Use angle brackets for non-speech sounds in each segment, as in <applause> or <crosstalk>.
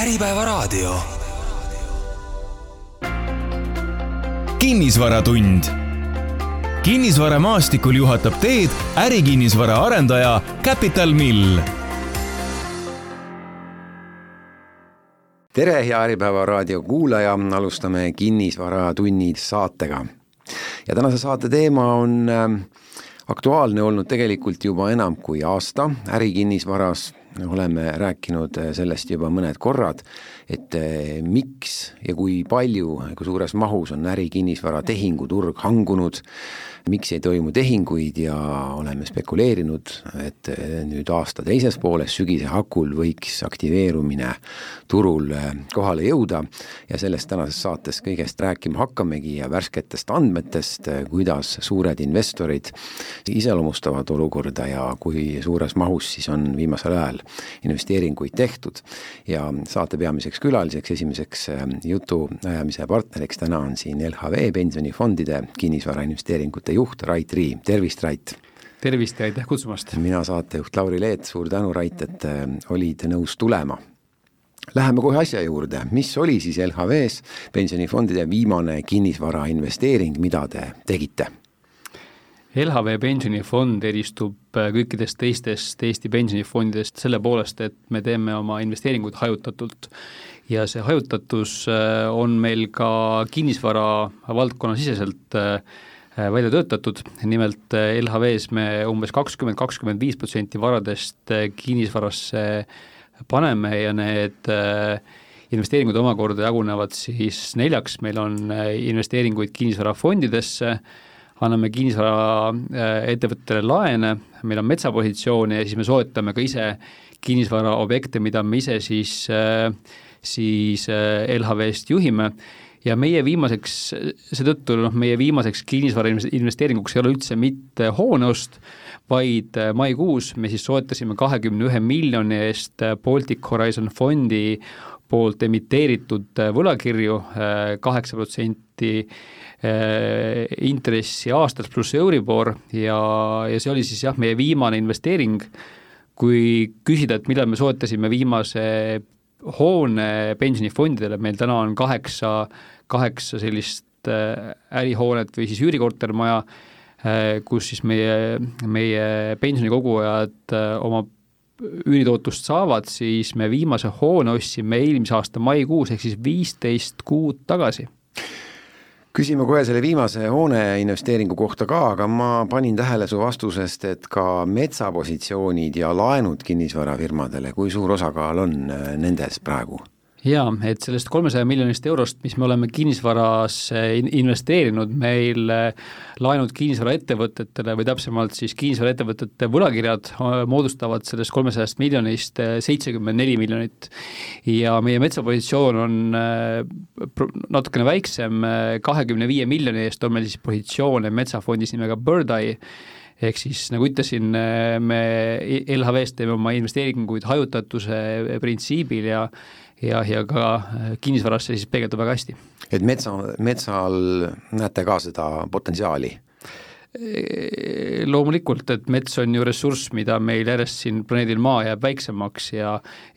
Äripäevaraadio. kinnisvaratund. kinnisvaramaastikul juhatab teed ärikinnisvara arendaja Capital Mill tere, hea Äripäeva raadio kuulaja, alustame Kinnisvaratunni saatega. ja tänase saate teema on äh, aktuaalne olnud tegelikult juba enam kui aasta ärikinnisvaras, oleme rääkinud äh, sellest juba mõned korrad, et äh, miks ja kui palju, kui suures mahus on ärikinnisvara tehinguturg hangunud, miks ei toimu tehinguid ja oleme spekuleerinud, et eh, nüüd aasta teises pooles, sügise hakul võiks aktiveerumine turul eh, kohale jõuda ja sellest tänases saates kõigest rääkima hakkamegi ja värsketest andmetest, eh, kuidas suured investorid iseloomustavad olukorda ja kui suures mahus siis on viimasel ajal investeeringuid tehtud. ja saate peamiseks külaliseks, esimeseks jutuajamise partneriks täna on siin LHV pensionifondide kinnisvarainvesteeringute juht Rait Rii, tervist, Rait! tervist ja aitäh kutsumast! mina saatejuht Lauri Leet, suur tänu, Rait, et äh, olid nõus tulema. Läheme kohe asja juurde, mis oli siis LHV-s pensionifondide viimane kinnisvarainvesteering, mida te tegite? LHV pensionifond eristub äh, kõikidest teistest Eesti pensionifondidest selle poolest, et me teeme oma investeeringuid hajutatult. Ja see hajutatus äh, on meil ka kinnisvara valdkonna siseselt äh, välja töötatud, nimelt LHV-s me umbes kakskümmend, kakskümmend viis protsenti varadest kinnisvarasse paneme ja need investeeringud omakorda jagunevad siis neljaks, meil on investeeringuid kinnisvarafondidesse, anname kinnisvaraettevõttele laene, meil on metsapositsioone ja siis me soetame ka ise kinnisvaraobjekte, mida me ise siis, siis LHV-st juhime. Ja meie viimaseks, seetõttu noh, meie viimaseks kinnisvara investeeringuks ei ole üldse mitte hooneost, vaid äh, maikuus me siis soetasime kahekümne ühe miljoni eest Baltic Horizon fondi poolt emiteeritud äh, võlakirju, kaheksa protsenti intressi aastas pluss Euribor ja, ja see oli siis jah, meie viimane investeering, kui küsida, et millal me soetasime viimase hoone pensionifondidele, meil täna on kaheksa, kaheksa sellist äh, ärihoonet või siis üürikortermaja, äh, kus siis meie, meie pensionikogujad äh, oma üüritootlust saavad, siis me viimase hoone ostsime eelmise aasta maikuus, ehk siis viisteist kuud tagasi küsime kohe selle viimase hoone investeeringu kohta ka, aga ma panin tähele su vastusest, et ka metsapositsioonid ja laenud kinnisvarafirmadele, kui suur osakaal on äh, nendes praegu? Jaa, et sellest kolmesaja miljonist eurost, mis me oleme kinnisvarasse investeerinud, meil laenud kinnisvaraettevõtetele või täpsemalt siis kinnisvaraettevõtete võlakirjad äh, moodustavad sellest kolmesajast miljonist äh, seitsekümmend neli miljonit. ja meie metsapositsioon on natukene väiksem, kahekümne viie miljoni eest on meil siis positsioone metsafondis nimega Bird Eye, ehk siis nagu ütlesin, me LHV-s teeme oma investeeringuid hajutatuse printsiibil ja ja, ja ka äh, kinnisvarasse siis peegeldub väga hästi. et metsa, metsal näete ka seda potentsiaali? Loomulikult, et mets on ju ressurss, mida meil järjest siin planeedil Maa jääb väiksemaks ja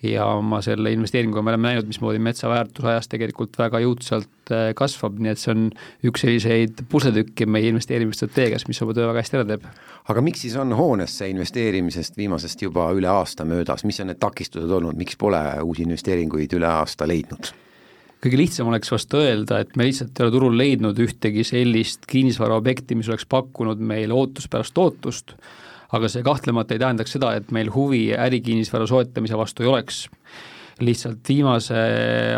ja oma selle investeeringuga me oleme näinud, mismoodi metsa väärtus ajas tegelikult väga jõudsalt kasvab, nii et see on üks selliseid pusletükke meie investeerimisstrateegias, mis oma töö väga hästi ära teeb. aga miks siis on hoonesse investeerimisest viimasest juba üle aasta möödas, mis on need takistused olnud, miks pole uusi investeeringuid üle aasta leidnud? Kõige lihtsam oleks vast öelda, et me lihtsalt ei ole turul leidnud ühtegi sellist kinnisvaraobjekti, mis oleks pakkunud meile ootuspärast tootlust, aga see kahtlemata ei tähendaks seda, et meil huvi ärikinnisvara soetamise vastu ei oleks. lihtsalt viimase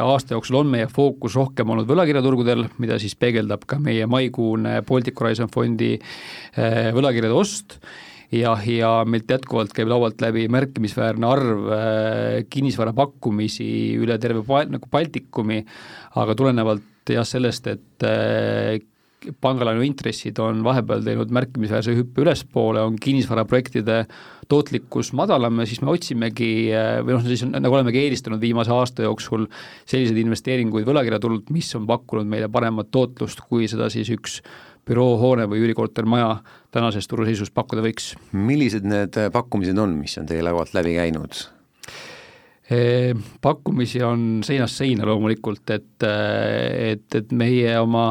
aasta jooksul on meie fookus rohkem olnud võlakirjaturgudel, mida siis peegeldab ka meie maikuune Baltic Horizon fondi eh, võlakirjade ost jah, ja meilt jätkuvalt käib laualt läbi märkimisväärne arv äh, kinnisvara pakkumisi üle terve nagu Baltikumi, aga tulenevalt jah, sellest, et äh, pangalaenu intressid on vahepeal teinud märkimisväärse hüppe ülespoole, on kinnisvaraprojektide tootlikkus madalam ja siis me otsimegi äh, või noh, siis nagu olemegi eelistanud viimase aasta jooksul selliseid investeeringuid võlakirjaturult, mis on pakkunud meile paremat tootlust, kui seda siis üks büroohoone või üürikortermaja tänases turuseisus pakkuda võiks. millised need pakkumised on, mis on teie laualt läbi käinud? pakkumisi on seinast seina loomulikult, et, et, et meie oma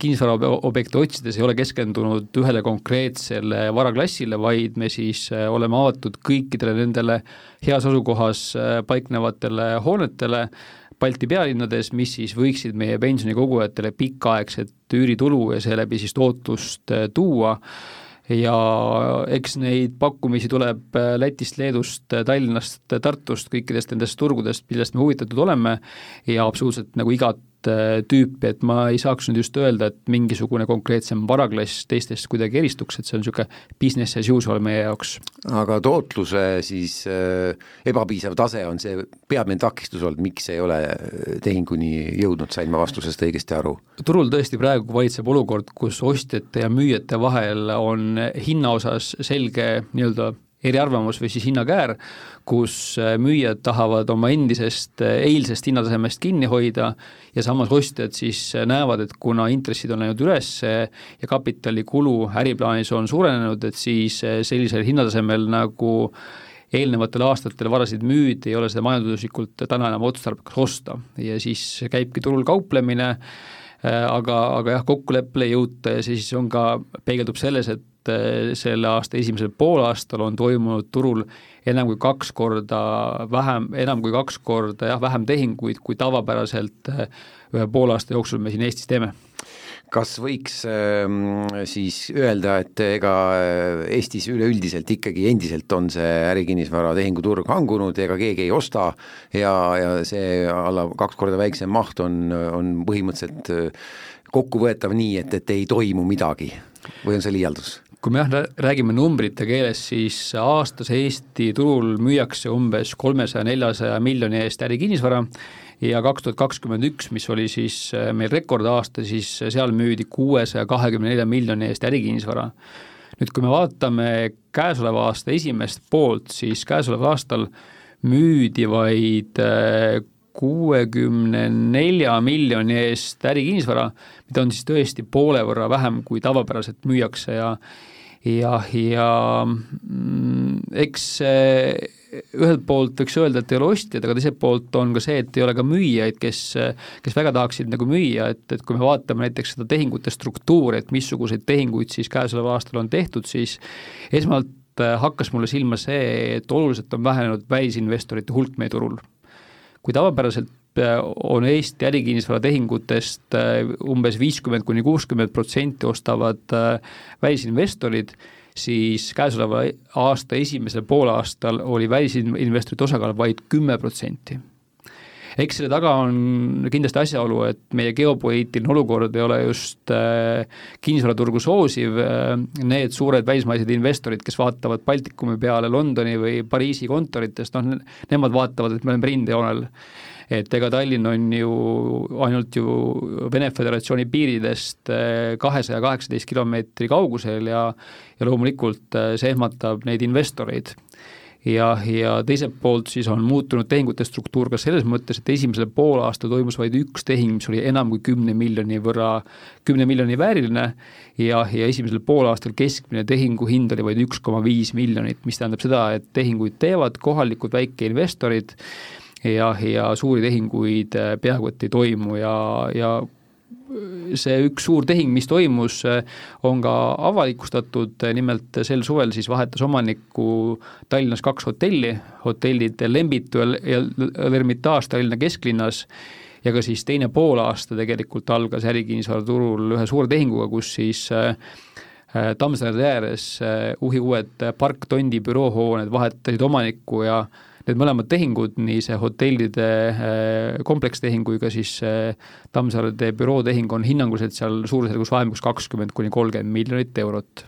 kinnisvaraobjekte otsides ei ole keskendunud ühele konkreetsele varaklassile, vaid me siis oleme avatud kõikidele nendele heas asukohas paiknevatele hoonetele, Balti pealinnades, mis siis võiksid meie pensionikogujatele pikaaegset üüritulu ja seeläbi siis tootlust tuua. Ja eks neid pakkumisi tuleb äh, Lätist, Leedust, äh, Tallinnast, Tartust, kõikidest nendest turgudest, millest me huvitatud oleme. Ja absoluutselt nagu igat äh, tüüpi, et ma ei saaks nüüd just öelda, et mingisugune konkreetsem varaklass teistest kuidagi eristuks, et see on niisugune business as usual meie jaoks. aga tootluse siis äh, ebapiisav tase on see peamine takistus olnud, miks ei ole tehinguni jõudnud, sain ma vastusest õigesti aru? turul tõesti praegu valitseb olukord, kus ostjate ja müüjate vahel on hinna osas selge nii-öelda eriarvamus või siis hinnakäär, kus äh, müüjad tahavad oma endisest äh, eilsest hinnatasemest kinni hoida ja samas ostjad siis äh, näevad, et kuna intressid on läinud üles ja kapitalikulu äriplaanis on suurenenud, et siis sellisel hinnatasemel nagu eelnevatel aastatel varasid müüdi, ei ole seda majanduslikult täna enam otstarbekas osta. Ja siis käibki turul kauplemine, aga, aga jah, kokkuleppele ei jõuta ja siis on ka, peegeldub selles, et et eh, selle aasta esimesel poolaastal on toimunud turul enam kui kaks korda vähem, enam kui kaks korda jah, vähem tehinguid, kui tavapäraselt eh, ühe poolaasta jooksul me siin Eestis teeme kas võiks äh, siis öelda, et ega eh, Eestis üleüldiselt ikkagi endiselt on see ärikinnisvara tehinguturg hangunud, ega keegi ei osta ja, ja see alla kaks korda väiksem maht on, on põhimõtteliselt kokkuvõetav nii, et, et ei toimu midagi või on see liialdus? Kui me jah, räägime numbrite keeles, siis aastas Eesti turul müüakse umbes kolmesaja, neljasaja miljoni eest ärikinnisvara ja kaks tuhat kakskümmend üks, mis oli siis äh, meil rekordaasta, siis seal müüdi kuuesaja kahekümne nelja miljoni eest ärikinnisvara. nüüd, kui me vaatame käesoleva aasta esimest poolt, siis käesoleval aastal müüdi vaid äh, kuuekümne nelja miljoni eest ärikinnisvara, mida on siis tõesti poole võrra vähem, kui tavapäraselt müüakse ja ja, ja mm, eks ühelt poolt võiks öelda, et ei ole ostjad, aga teiselt poolt on ka see, et ei ole ka müüjaid, kes, kes väga tahaksid nagu müüa, et, et kui me vaatame näiteks seda tehingute struktuuri, et missuguseid tehinguid siis käesoleval aastal on tehtud, siis esmalt hakkas mulle silma see, et oluliselt on vähenenud välisinvestorite hulk meie turul kui tavapäraselt äh, on Eesti ärikinnisvara tehingutest äh, umbes viiskümmend kuni kuuskümmend protsenti ostavad äh, välisinvestorid, siis käesoleva aasta esimesel poolaastal oli välisinvestorite osakaal vaid kümme protsenti eks selle taga on kindlasti asjaolu, et meie geopoliitiline olukord ei ole just äh, kinnisvaraturgu soosiv äh,, need suured välismaised investorid, kes vaatavad Baltikumi peale Londoni või Pariisi kontoritest, noh, nemad vaatavad, et me oleme rindejoonel et ega Tallinn on ju ainult ju Vene Föderatsiooni piiridest äh, kahesaja kaheksateist kilomeetri kaugusel ja ja loomulikult see ehmatab neid investoreid ja, ja teiselt poolt siis on muutunud tehingute struktuur ka selles mõttes, et esimesel poolaastal toimus vaid üks tehing, mis oli enam kui kümne miljoni võrra, kümne miljoni vääriline ja, ja esimesel poolaastal keskmine tehingu hind oli vaid üks koma viis miljonit, mis tähendab seda, et tehinguid teevad kohalikud väikeinvestorid ja, ja suuri tehinguid peaaegu et ei toimu ja, ja see üks suur tehing, mis toimus, on ka avalikustatud, nimelt sel suvel siis vahetas omanikku Tallinnas kaks hotelli, hotellid Lembitu ja L'Ermitage Tallinna kesklinnas ja ka siis teine poolaasta tegelikult algas ärikinnisvaraturul ühe suure tehinguga, kus siis äh, Tammsaare ääres äh, uhi uued Park Tondi büroohooned vahetasid omanikku ja äh, need mõlemad tehingud, nii see hotellide äh, komplekstehing kui ka siis äh, Tammsaarde bürootehing on hinnanguliselt seal suurusjärgus vahemikus kakskümmend kuni kolmkümmend miljonit eurot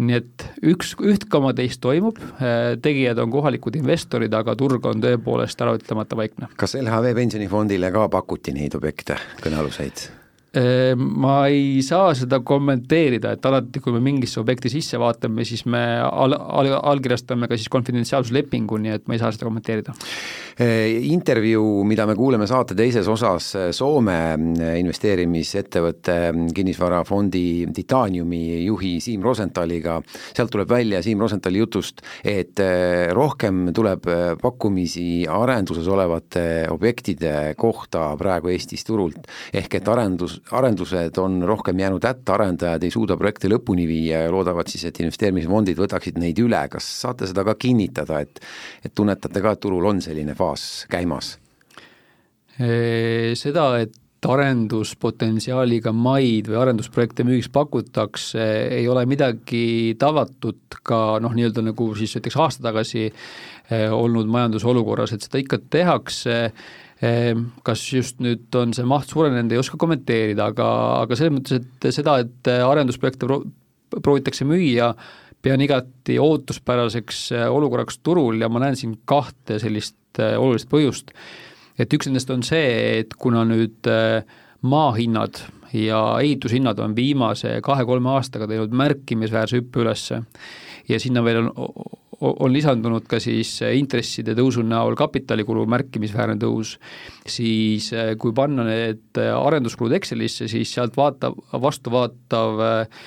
nii et üks, üht koma teist toimub, äh, tegijad on kohalikud investorid, aga turg on tõepoolest äraütlemata vaikne. kas LHV pensionifondile ka pakuti neid objekte, kõnealuseid? Ehm, ma ei saa seda kommenteerida, et alati, kui me mingisse objekti sisse vaatame, siis me al-, al-, allkirjastame ka siis konfidentsiaalsuslepingu, nii et ma ei saa seda kommenteerida. Ehm, intervjuu, mida me kuuleme saate teises osas Soome investeerimisettevõtte kinnisvarafondi Titaniumi juhi Siim Rosenthaliga, sealt tuleb välja Siim Rosenthali jutust, et eh, rohkem tuleb pakkumisi arenduses olevate objektide kohta praegu Eestis turult, ehk et arendus, arendused on rohkem jäänud hätta, arendajad ei suuda projekte lõpuni viia ja loodavad siis, et investeerimisfondid võtaksid neid üle, kas saate seda ka kinnitada, et et tunnetate ka, et turul on selline faas käimas? Seda, et arenduspotentsiaaliga maid või arendusprojekte müügiks pakutakse, ei ole midagi tavatut ka noh, nii-öelda nagu siis näiteks aasta tagasi olnud majandusolukorras, et seda ikka tehakse kas just nüüd on see maht suurenenud, ei oska kommenteerida, aga, aga selles mõttes, et seda, et arendusprojekte pro-, proovitakse müüa, pean igati ootuspäraseks äh, olukorraks turul ja ma näen siin kahte sellist äh, olulist põhjust. et üks nendest on see, et kuna nüüd äh, maahinnad ja ehitushinnad on viimase kahe-kolme aastaga teinud märkimisväärse hüppe ülesse ja sinna veel on on lisandunud ka siis intresside tõusu näol kapitalikulu märkimisväärne tõus, siis eh, kui panna need arenduskulud Excelisse, siis sealt vaatav, vastuvaatav äh,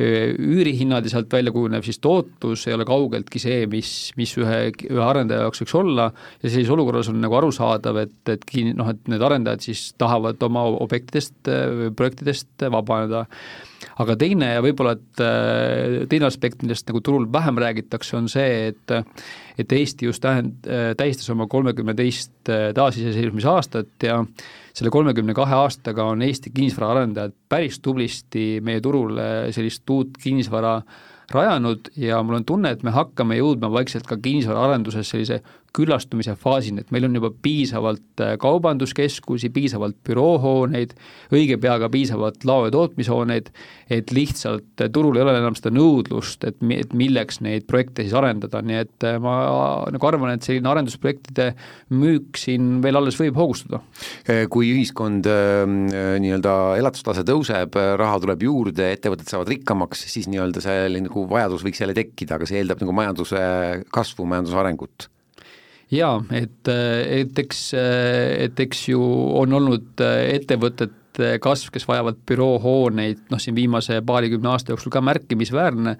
üürihinnad ja sealt välja kujunev siis tootlus ei ole kaugeltki see, mis, mis ühe, ühe arendaja jaoks võiks olla ja sellises olukorras on nagu arusaadav, et, et kin-, noh, et need arendajad siis tahavad oma objektidest, projektidest vabaneda. aga teine ja võib-olla, et teine aspekt, millest nagu turul vähem räägitakse, on see, et et Eesti just tähend-, tähistas oma kolmekümne teist taasiseseisvumise aastat ja selle kolmekümne kahe aastaga on Eesti kinnisvaraarendajad päris tublisti meie turule sellist uut kinnisvara rajanud ja mul on tunne, et me hakkame jõudma vaikselt ka kinnisvaraarenduses sellise küllastumise faasini, et meil on juba piisavalt äh, kaubanduskeskusi, piisavalt büroohooneid, õige pea ka piisavalt lao- ja tootmishooneid, et lihtsalt äh, turul ei ole enam seda nõudlust, et, et milleks neid projekte siis arendada, nii et äh, ma nagu arvan, et selline arendusprojektide müük siin veel alles võib hoogustuda. kui ühiskond nii-öelda elatustase tõuseb, raha tuleb juurde, ettevõtted saavad rikkamaks, siis nii-öelda see nagu vajadus võiks jälle tekkida, aga see eeldab nagu majanduse kasvu, majanduse arengut jaa, et, et eks, et eks ju on olnud ettevõtete kasv, kes vajavad büroohooneid, noh siin viimase paarikümne aasta jooksul ka märkimisväärne,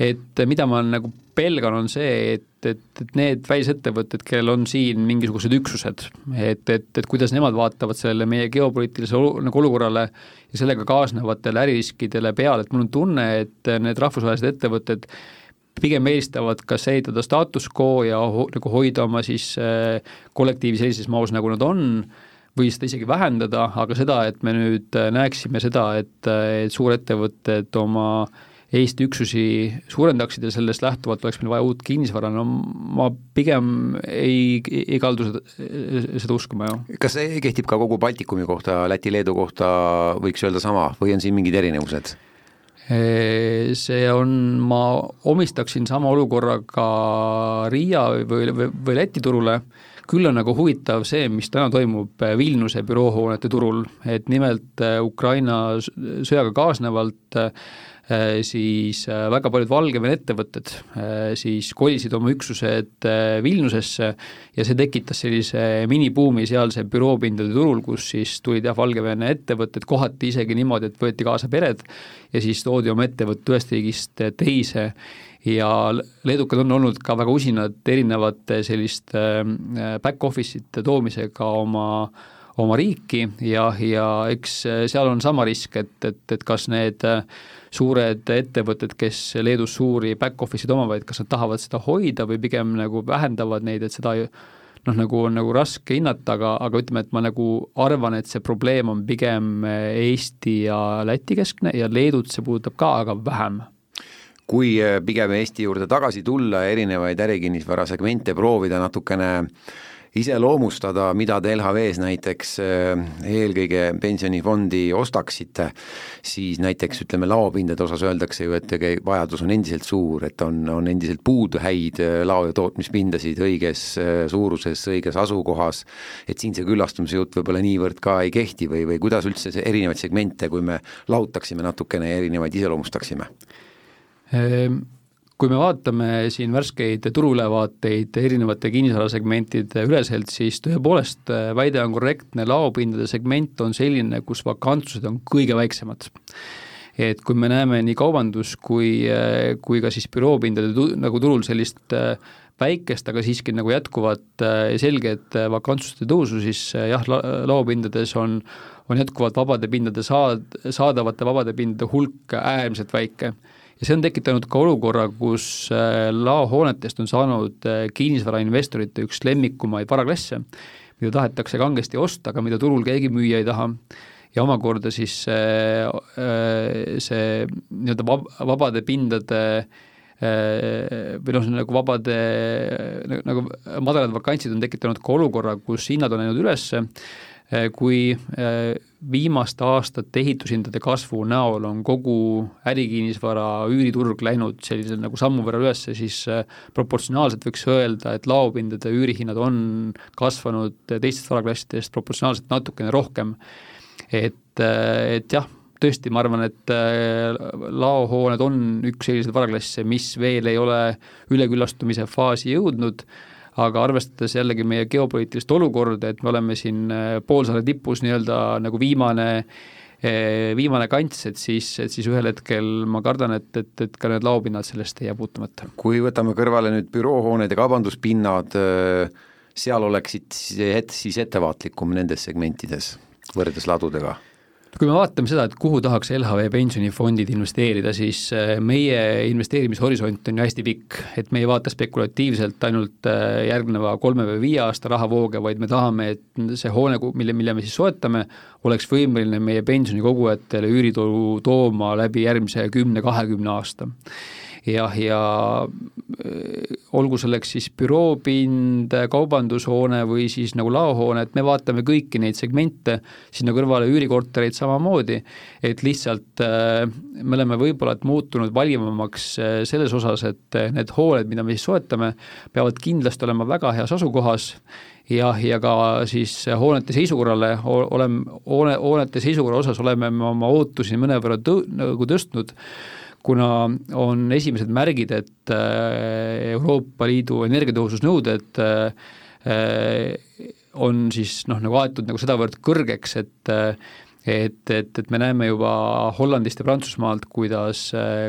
et mida ma nagu pelgan, on see, et, et, et need välisettevõtted, kellel on siin mingisugused üksused, et, et, et kuidas nemad vaatavad sellele meie geopoliitilisele olu, nagu olukorrale ja sellega kaasnevatele äririskidele peale, et mul on tunne, et need rahvusvahelised ettevõtted pigem eelistavad kas ehitada status quo ja ho nagu hoida oma siis äh, kollektiivi sellises mahus, nagu nad on, või seda isegi vähendada, aga seda, et me nüüd äh, näeksime seda, et, äh, et suurettevõtted oma Eesti üksusi suurendaksid ja sellest lähtuvalt oleks meil vaja uut kinnisvara, no ma pigem ei, ei kaldu seda, seda uskuma, jah. kas see kehtib ka kogu Baltikumi kohta, Läti-Leedu kohta võiks öelda sama või on siin mingid erinevused? See on, ma omistaksin sama olukorra ka Riia või, või, või Läti turule, küll on nagu huvitav see, mis täna toimub Vilniuse büroohoonete turul, et nimelt Ukraina sõjaga kaasnevalt Äh, siis äh, väga paljud Valgevene ettevõtted äh, siis kolisid oma üksused Vilniusesse ja see tekitas sellise minibuumi sealse büroopindade turul, kus siis tulid jah, Valgevene ettevõtted kohati isegi niimoodi, et võeti kaasa pered ja siis toodi oma ettevõte ühest riigist teise. Ja leedukad on olnud ka väga usinad erinevate selliste back-office'ite toomisega oma oma riiki ja, ja eks seal on sama risk, et, et, et kas need äh, suured ettevõtted, kes Leedus suuri back-office'id omavad, kas nad tahavad seda hoida või pigem nagu vähendavad neid, et seda noh, nagu on nagu raske hinnata, aga, aga ütleme, et ma nagu arvan, et see probleem on pigem Eesti ja Läti keskne ja Leedut see puudutab ka, aga vähem. Kui pigem Eesti juurde tagasi tulla erinevaid ärikinnisvara segmente proovida natukene iseloomustada, mida te LHV-s näiteks äh, eelkõige pensionifondi ostaksite, siis näiteks ütleme, laopindade osas öeldakse ju, et vajadus on endiselt suur, et on, on endiselt puudu häid äh, lao- ja tootmispindasid õiges äh, suuruses, õiges asukohas, et siin see küllastumise jutt võib-olla niivõrd ka ei kehti või, või kuidas üldse see erinevaid segmente, kui me lahutaksime natukene ja erinevaid iseloomustaksime? Ehm, kui me vaatame siin värskeid turuülevaateid erinevate kinnisvarasegmentide üleselt, siis tõepoolest äh, väide on korrektne, laopindade segment on selline, kus vakantsused on kõige väiksemad. Et kui me näeme nii kaubandus kui, äh, kui ka siis büroopindade tu-, nagu turul sellist äh, väikest, aga siiski nagu jätkuvat selget vakantsuste tõusu, siis jah, laopindades on, on jätkuvalt vabade pindade saad-, saadavate vabade pindade hulk äärmiselt väike ja see on tekitanud ka olukorra, kus äh, laohoonetest on saanud äh, kinnisvarainvestorite üks lemmikumaid varaklasse, mida tahetakse kangesti osta, aga mida turul keegi müüa ei taha. Ja omakorda siis see, äh, see nii-öelda vab-, vabade pindade või noh, nagu vabade, nagu madalad vakantsid on tekitanud ka olukorra, kus hinnad on läinud üles, kui viimaste aastate ehitushindade kasvu näol on kogu ärikinnisvara üüriturg läinud sellise nagu sammu võrra üles, siis äh, proportsionaalselt võiks öelda, et laopindade üürihinnad on kasvanud teistest varaklassidest proportsionaalselt natukene rohkem. et, et jah, tõesti, ma arvan, et laohooned on üks selliseid varaklasse, mis veel ei ole üleküllastumise faasi jõudnud aga arvestades jällegi meie geopoliitilist olukorda, et me oleme siin äh, poolsaare tipus nii-öelda nagu viimane äh, viimane kants, et siis, et siis ühel hetkel ma kardan, et, et, et ka need laopinnad sellest ei jää puutumata. kui võtame kõrvale nüüd büroohooned ja kaubanduspinnad, äh, seal oleksid siis ettevaatlikum nendes segmentides võrreldes ladudega kui me vaatame seda, et kuhu tahaks LHV pensionifondid investeerida, siis äh, meie investeerimishorisont on ju hästi pikk, et me ei vaata spekulatiivselt ainult äh, järgneva kolme või viie aasta rahavooge, vaid me tahame, et see hoone, mille, mille me siis soetame, oleks võimeline meie pensionikogujatele üüritulu tooma läbi järgmise kümne-kahekümne aasta jah, ja äh, olgu selleks siis büroopind, kaubandushoone või siis nagu laohoone, et me vaatame kõiki neid segmente, sinna kõrvale üürikortereid samamoodi, et lihtsalt äh, me oleme võib-olla et muutunud valivamaks äh, selles osas, et need hooned, mida me siis soetame, peavad kindlasti olema väga heas asukohas. Jah, ja ka siis hoonete seisukorrale oleme, hoone, hoonete seisukorra osas oleme me oma ootusi mõnevõrra tõ-, nagu tõstnud kuna on esimesed märgid, et äh, Euroopa Liidu energiatõhususnõuded äh, on siis noh, nagu aetud nagu sedavõrd kõrgeks, et et, et, et me näeme juba Hollandist ja Prantsusmaalt, kuidas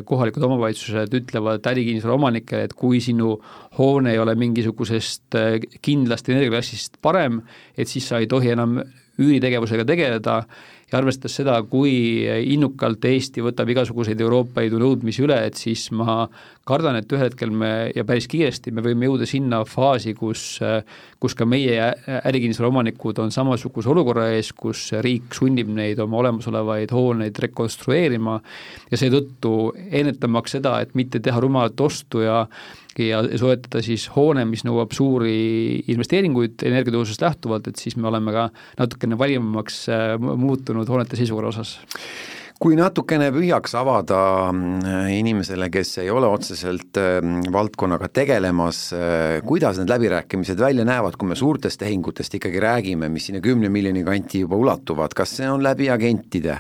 kohalikud omavalitsused ütlevad ärikinnisvara omanikele, et kui sinu hoone ei ole mingisugusest kindlast energiaklassist parem, et siis sa ei tohi enam üüritegevusega tegeleda ja arvestades seda, kui innukalt Eesti võtab igasuguseid Euroopa Liidu nõudmisi üle, et siis ma kardan, et ühel hetkel me ja päris kiiresti me võime jõuda sinna faasi, kus, kus ka meie ärikinnisvara omanikud on samasuguse olukorra ees, kus riik sunnib neid oma olemasolevaid hooneid rekonstrueerima ja seetõttu ennetamaks seda, et mitte teha rumalat ostu ja ja soetada siis hoone, mis nõuab suuri investeeringuid energiatõususest lähtuvalt, et siis me oleme ka natukene valimamaks muutunud muutunud hoonete seisukorra osas? kui natukene pühjaks avada mm, inimesele, kes ei ole otseselt mm, valdkonnaga tegelemas, äh, kuidas need läbirääkimised välja näevad, kui me suurtest tehingutest ikkagi räägime, mis sinna kümne miljoni kanti juba ulatuvad, kas see on läbi agentide?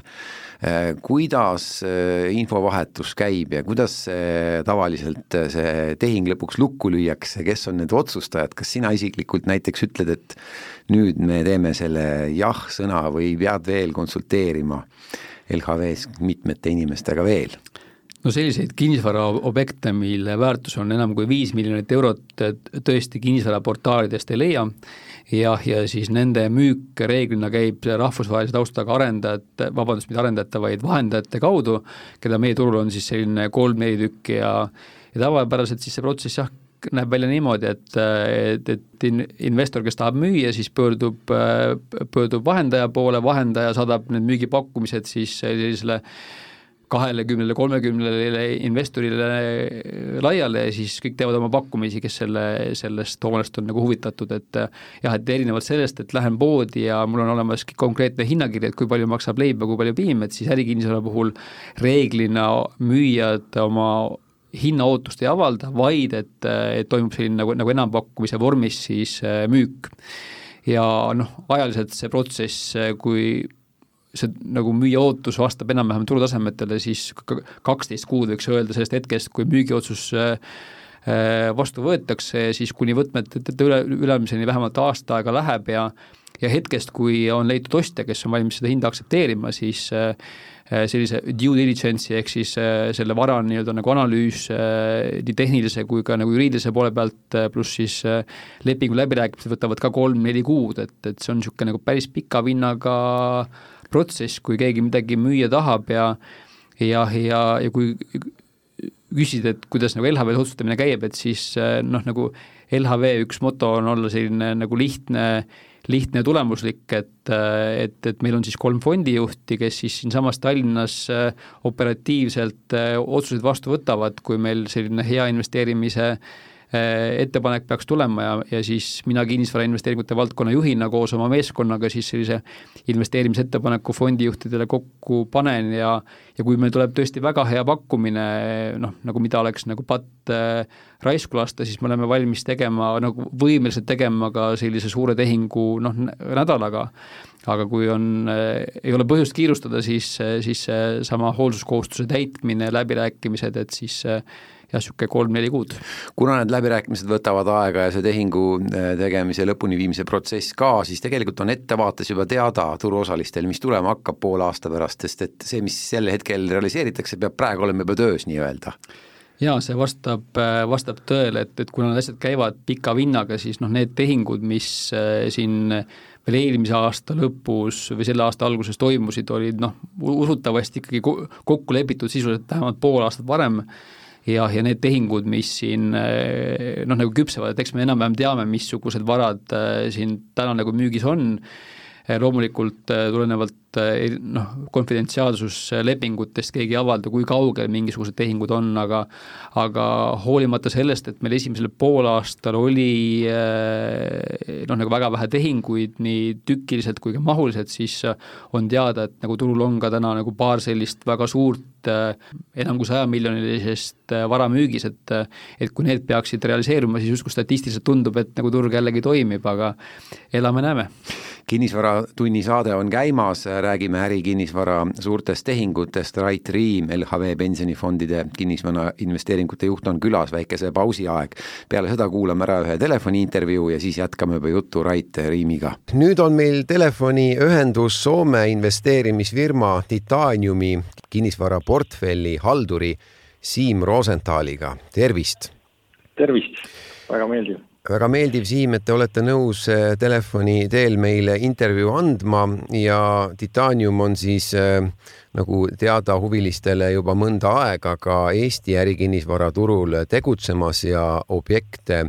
Äh, kuidas äh, infovahetus käib ja kuidas see tavaliselt see tehing lõpuks lukku lüüakse, kes on need otsustajad, kas sina isiklikult näiteks ütled, et nüüd me teeme selle jah-sõna või pead veel konsulteerima LHV-s mitmete inimestega veel? no selliseid kinnisvaraobjekte, mille väärtus on enam kui viis miljonit eurot, tõesti kinnisvaraportaalidest ei leia, jah, ja siis nende müük reeglina käib rahvusvahelise taustaga arendajate, vabandust, mitte arendajate, vaid vahendajate kaudu, keda meie turul on siis selline kolm-neli tükki ja ja tavapäraselt siis see protsess jah, näeb välja niimoodi, et, et, et in-, investor, kes tahab müüa, siis pöördub, pöördub vahendaja poole, vahendaja saadab need müügipakkumised siis sellisele kahekümnele, kolmekümnele investorile laiali ja siis kõik teevad oma pakkumisi, kes selle, sellest hoonest on nagu huvitatud, et jah, et erinevalt sellest, et lähen poodi ja mul on olemas konkreetne hinnakiri, et kui palju maksab leib ja kui palju piim, et siis ärikinnisvara puhul reeglina müüjad oma hinnaootust ei avalda, vaid et, et toimub selline nagu, nagu enampakkumise vormis siis müük. ja noh, ajaliselt see protsess, kui see nagu müüja ootus vastab enam-vähem turutasemetele, siis kaksteist kuud võiks öelda sellest hetkest, kui müügiotsus äh, vastu võetakse, siis kuni võtmete üle, ülemiseni vähemalt aasta aega läheb ja ja hetkest, kui on leitud ostja, kes on valmis seda hinda aktsepteerima, siis äh, sellise due diligence'i ehk siis äh, selle vara nii-öelda nagu analüüs nii tehnilise kui ka nagu juriidilise poole pealt, pluss siis lepingu läbirääkimised võtavad ka kolm-neli kuud, et, et see on niisugune nagu päris pika vinnaga protsess, kui keegi midagi müüa tahab ja ja, ja, ja kui küsida, et kuidas nagu LHV otsustamine käib, et siis eh, noh, nagu LHV üks moto on olla selline nagu lihtne, lihtne ja tulemuslik, et, eh, et, et meil on siis kolm fondijuhti, kes siis siinsamas Tallinnas eh, operatiivselt otsuseid vastu võtavad, kui meil selline hea investeerimise äh, Äh, ettepanek peaks tulema ja, ja siis mina kinnisvarainvesteeringute valdkonna juhina koos oma meeskonnaga siis sellise investeerimisettepaneku fondijuhtidele kokku panen ja ja kui meil tuleb tõesti väga hea pakkumine, noh, nagu mida oleks nagu patt äh, raisku lasta, siis me oleme valmis tegema, nagu võimelised tegema ka sellise suure tehingu noh, nädalaga. Aga kui on äh,, ei ole põhjust kiirustada, siis, siis seesama hoolsuskohustuse täitmine, läbirääkimised, et siis äh, jah, niisugune kolm-neli kuud. kuna need läbirääkimised võtavad aega ja see tehingu äh, tegemise lõpuni viimise protsess ka, siis tegelikult on ettevaates juba teada turuosalistel, mis tulema hakkab poole aasta pärast, sest et see, mis sel hetkel realiseeritakse, peab praegu olema juba töös nii-öelda jaa, see vastab, äh, vastab tõele, et, et kuna need asjad käivad pika vinnaga, siis noh, need tehingud, mis äh, siin veel eelmise aasta lõpus või selle aasta alguses toimusid, olid noh, usutavasti ikkagi kokku lepitud sisuliselt vähemalt pool aastat varem ja, ja need tehingud, mis siin eh, noh, nagu küpsevad, et eks me enam-vähem teame, missugused varad eh, siin täna nagu müügis on, eh, loomulikult tulenevalt noh, konfidentsiaalsuslepingutest keegi ei avalda, kui kaugel mingisugused tehingud on, aga aga hoolimata sellest, et meil esimesel poolaastal oli noh, nagu väga vähe tehinguid nii tükiliselt kui ka mahuliselt, siis on teada, et nagu turul on ka täna nagu paar sellist väga suurt enam kui sajamiljonilisest vara müügis, et et kui need peaksid realiseeruma, siis justkui statistiliselt tundub, et nagu turg jällegi toimib, aga elame-näeme. Kinnisvaratunni saade on käimas, räägime ärikinnisvara suurtest tehingutest, Rait Riim, LHV pensionifondide kinnisvara investeeringute juht on külas, väikese pausi aeg. peale seda kuulame ära ühe telefoniintervjuu ja siis jätkame juba juttu Rait Riimiga. nüüd on meil telefoniühendus Soome investeerimisfirma Titaniumi kinnisvaraportfelli halduri Siim Rosenthaliga, tervist! tervist, väga meeldiv väga meeldiv, Siim, et te olete nõus äh, telefoni teel meile intervjuu andma ja Titanium on siis äh, nagu teada huvilistele juba mõnda aega ka Eesti ärikinnisvaraturul tegutsemas ja objekte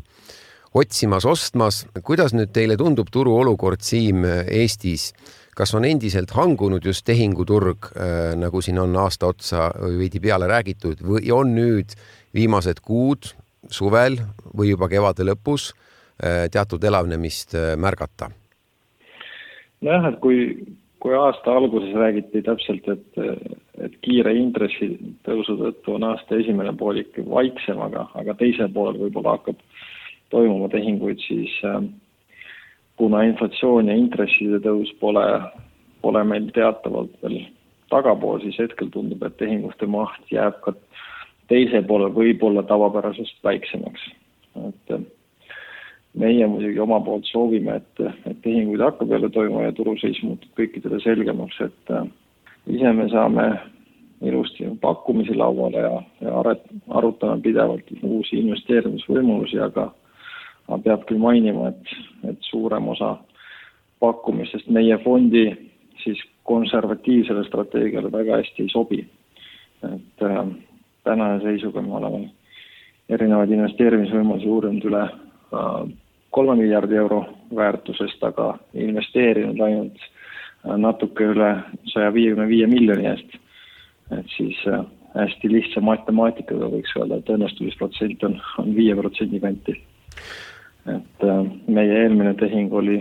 otsimas, ostmas. kuidas nüüd teile tundub turuolukord, Siim, Eestis? kas on endiselt hangunud just tehinguturg, äh, nagu siin on aasta otsa veidi peale räägitud või on nüüd viimased kuud suvel või juba kevade lõpus äh, teatud elavnemist äh, märgata? nojah, et kui, kui aasta alguses räägiti täpselt, et, et kiire intressitõusu tõttu on aasta esimene poolik vaiksem, aga, aga teisel poolel võib-olla hakkab toimuma tehinguid, siis äh, kuna inflatsioon ja intresside tõus pole, pole meil teatavalt veel tagapool, siis hetkel tundub, et tehingute maht jääb ka teisel poolel võib-olla tavapärasest väiksemaks. et äh, meie muidugi oma poolt soovime, et, et tehinguid hakkab jälle toimuma ja turuseis muutub kõikidele selgemaks, et äh, ise me saame ilusti pakkumisi lauale ja, ja aret-, arutame pidevalt uusi investeerimisvõimalusi, aga aga peab küll mainima, et, et suurem osa pakkumistest meie fondi siis konservatiivsele strateegiale väga hästi ei sobi. et äh, tänase seisuga me oleme erinevaid investeerimisvõimalusi uurinud üle äh, kolme miljardi euro väärtusest, aga investeerinud ainult äh, natuke üle saja viiekümne viie miljoni eest. et siis äh, hästi lihtsa matemaatikaga võiks öelda, et õnnestumisprotsent on, on viie protsendi kanti. et meie eelmine tehing oli,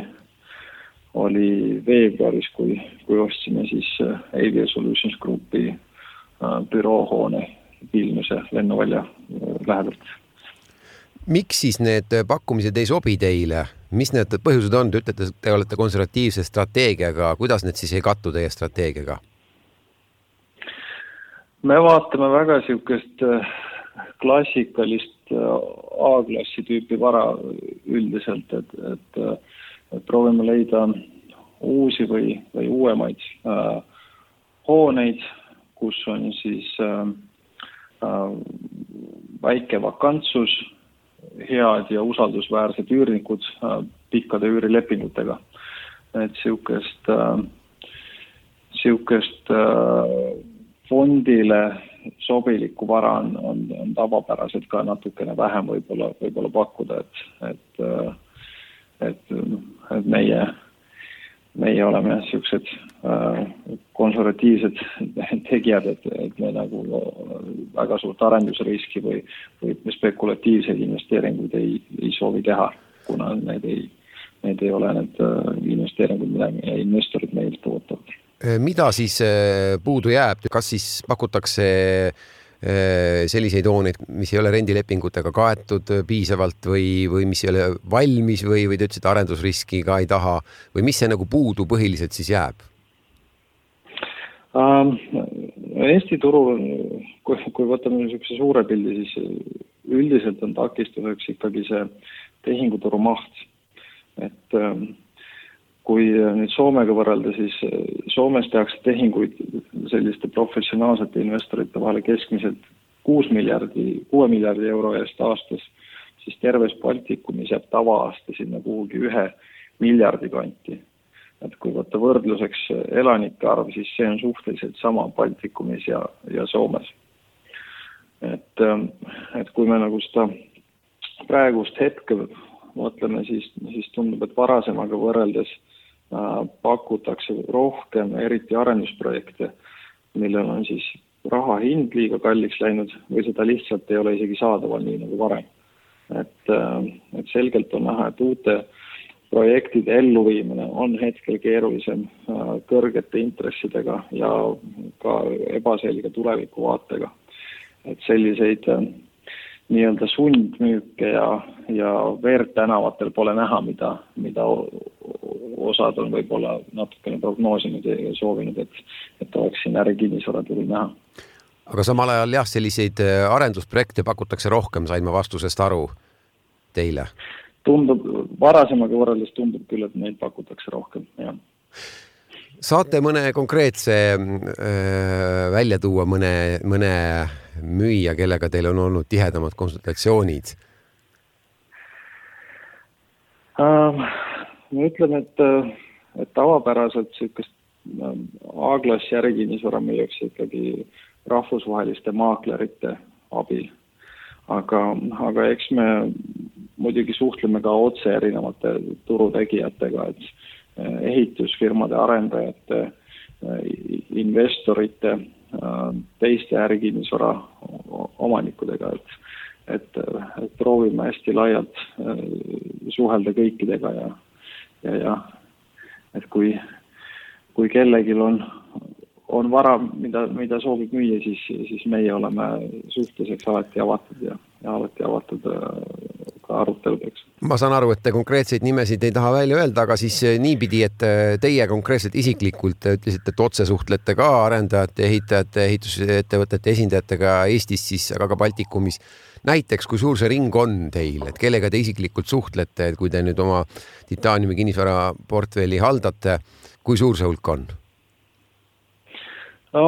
oli veebruaris, kui, kui ostsime siis Avia Solutions Grupi büroohoone Vilniuse lennuvälja äh, lähedalt. miks siis need pakkumised ei sobi teile, mis need põhjused on, te ütlete, te olete konservatiivse strateegiaga, kuidas need siis ei kattu teie strateegiaga? me vaatame väga niisugust äh, klassikalist äh, A-klassi tüüpi vara üldiselt, et, et, äh, et proovime leida uusi või, või uuemaid äh, hooneid, kus on siis äh, äh, väike vakantsus, head ja usaldusväärsed üürnikud äh, pikkade üürilepingutega. et niisugust äh,, niisugust äh, fondile sobilikku vara on, on, on tavapäraselt ka natukene vähem võib-olla, võib-olla pakkuda, et, et, et, et meie, meie oleme niisugused äh, konservatiivsed <laughs> tegijad, et, et me nagu väga suurt arendusriski või, või spekulatiivseid investeeringuid ei, ei soovi teha, kuna need ei, need ei ole need äh, investeeringud, mida meie investorid meilt ootavad. Mida siis äh, puudu jääb, kas siis pakutakse selliseid hooneid, mis ei ole rendilepingutega kaetud piisavalt või, või mis ei ole valmis või, või te ütlesite, arendusriski ka ei taha või mis see nagu puudu põhiliselt siis jääb um,? Eesti turul, kui, kui võtame niisuguse suure pildi, siis üldiselt on takistuseks ikkagi see tehinguturu maht. et um, kui äh, nüüd Soomega võrrelda, siis äh, Soomes tehakse tehinguid selliste professionaalsete investorite vahel keskmiselt kuus miljardi, kuue miljardi euro eest aastas, siis terves Baltikumis jääb tava-aasta sinna kuhugi ühe miljardi kanti. et kui võtta võrdluseks elanike arv, siis see on suhteliselt sama Baltikumis ja, ja Soomes. et, ähm, et kui me nagu seda praegust hetke mõtleme, siis, siis tundub, et varasemaga võrreldes Äh, pakutakse rohkem eriti arendusprojekte, millel on siis raha hind liiga kalliks läinud või seda lihtsalt ei ole isegi saadaval, nii nagu varem. et, äh, et selgelt on näha, et uute projektide elluviimine on hetkel keerulisem äh, kõrgete intressidega ja ka ebaselge tulevikuvaatega. et selliseid nii-öelda sundmüüke ja, ja verd tänavatel pole näha, mida, mida osad on võib-olla natukene prognoosinud ja soovinud, et, et oleks siin ärikinnisvaraturul näha. aga samal ajal jah, selliseid äh, arendusprojekte pakutakse rohkem, sain ma vastusest aru teile? tundub, varasemaga võrreldes tundub küll, et neid pakutakse rohkem, jah saate mõne konkreetse öö, äh, välja tuua, mõne, mõne müüja, kellega teil on olnud tihedamad konsultatsioonid uh,? ma ütlen, et, et tavapäraselt niisugust A-klassi ärikinnisvara müüakse ikkagi rahvusvaheliste maaklerite abil. aga, aga eks me muidugi suhtleme ka otse erinevate turutegijatega, et ehitusfirmade arendajate, investorite, teiste ärikinnisvara omanikudega, et et, et proovime hästi laialt suhelda kõikidega ja ja, ja et kui, kui kellelgi on, on vara, mida, mida soovib müüa, siis, siis meie oleme suhtluseks alati avatud ja, ja alati avatud äh, aruteludeks. ma saan aru, et te konkreetseid nimesid ei taha välja öelda, aga siis äh, niipidi, et äh, teie konkreetselt isiklikult ütlesite, et otse suhtlete ka arendajate, ehitajate, ehitusettevõtete esindajatega Eestis siis, aga ka Baltikumis näiteks, kui suur see ring on teil, et kellega te isiklikult suhtlete, et kui te nüüd oma titaaniumi kinnisvaraportfelli haldate, kui suur see hulk on? no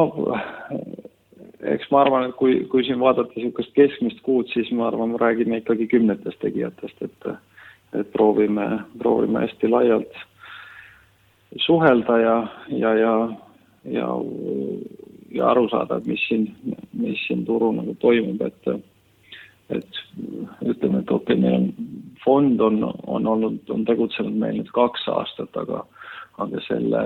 eks ma arvan, et kui, kui siin vaadata niisugust keskmist kuud, siis ma arvan, me räägime ikkagi kümnetest tegijatest, et et proovime, proovime hästi laialt suhelda ja, ja, ja, ja, ja aru saada, et mis siin, mis siin turul nagu toimub, et et ütleme, et okei okay,, meil on fond on, on olnud, on tegutsenud meil nüüd kaks aastat, aga, aga selle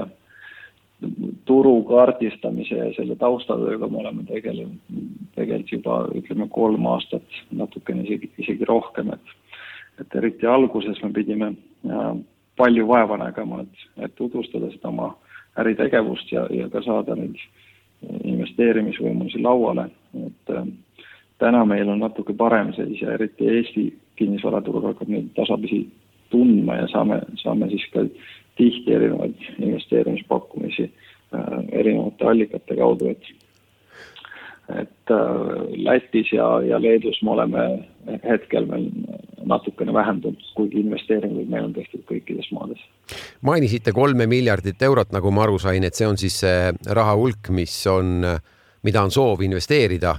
turu kaardistamise ja selle taustatööga me oleme tegelenud, tegelikult juba ütleme kolm aastat, natukene isegi, isegi rohkem, et et eriti alguses me pidime äh, palju vaeva nägema, et, et tutvustada seda oma äritegevust ja, ja ka saada neid investeerimisvõimalusi lauale, et äh, täna meil on natuke parem seis ja eriti Eesti kinnisvaraturg hakkab nüüd tasapisi tundma ja saame, saame siis ka tihti erinevaid investeerimispakkumisi äh, erinevate allikate kaudu, et et äh, Lätis ja, ja Leedus me oleme hetkel veel natukene vähendanud, kuigi investeeringuid meil on tehtud kõikides maades. mainisite kolme miljardit eurot, nagu ma aru sain, et see on siis see raha hulk, mis on, mida on soov investeerida.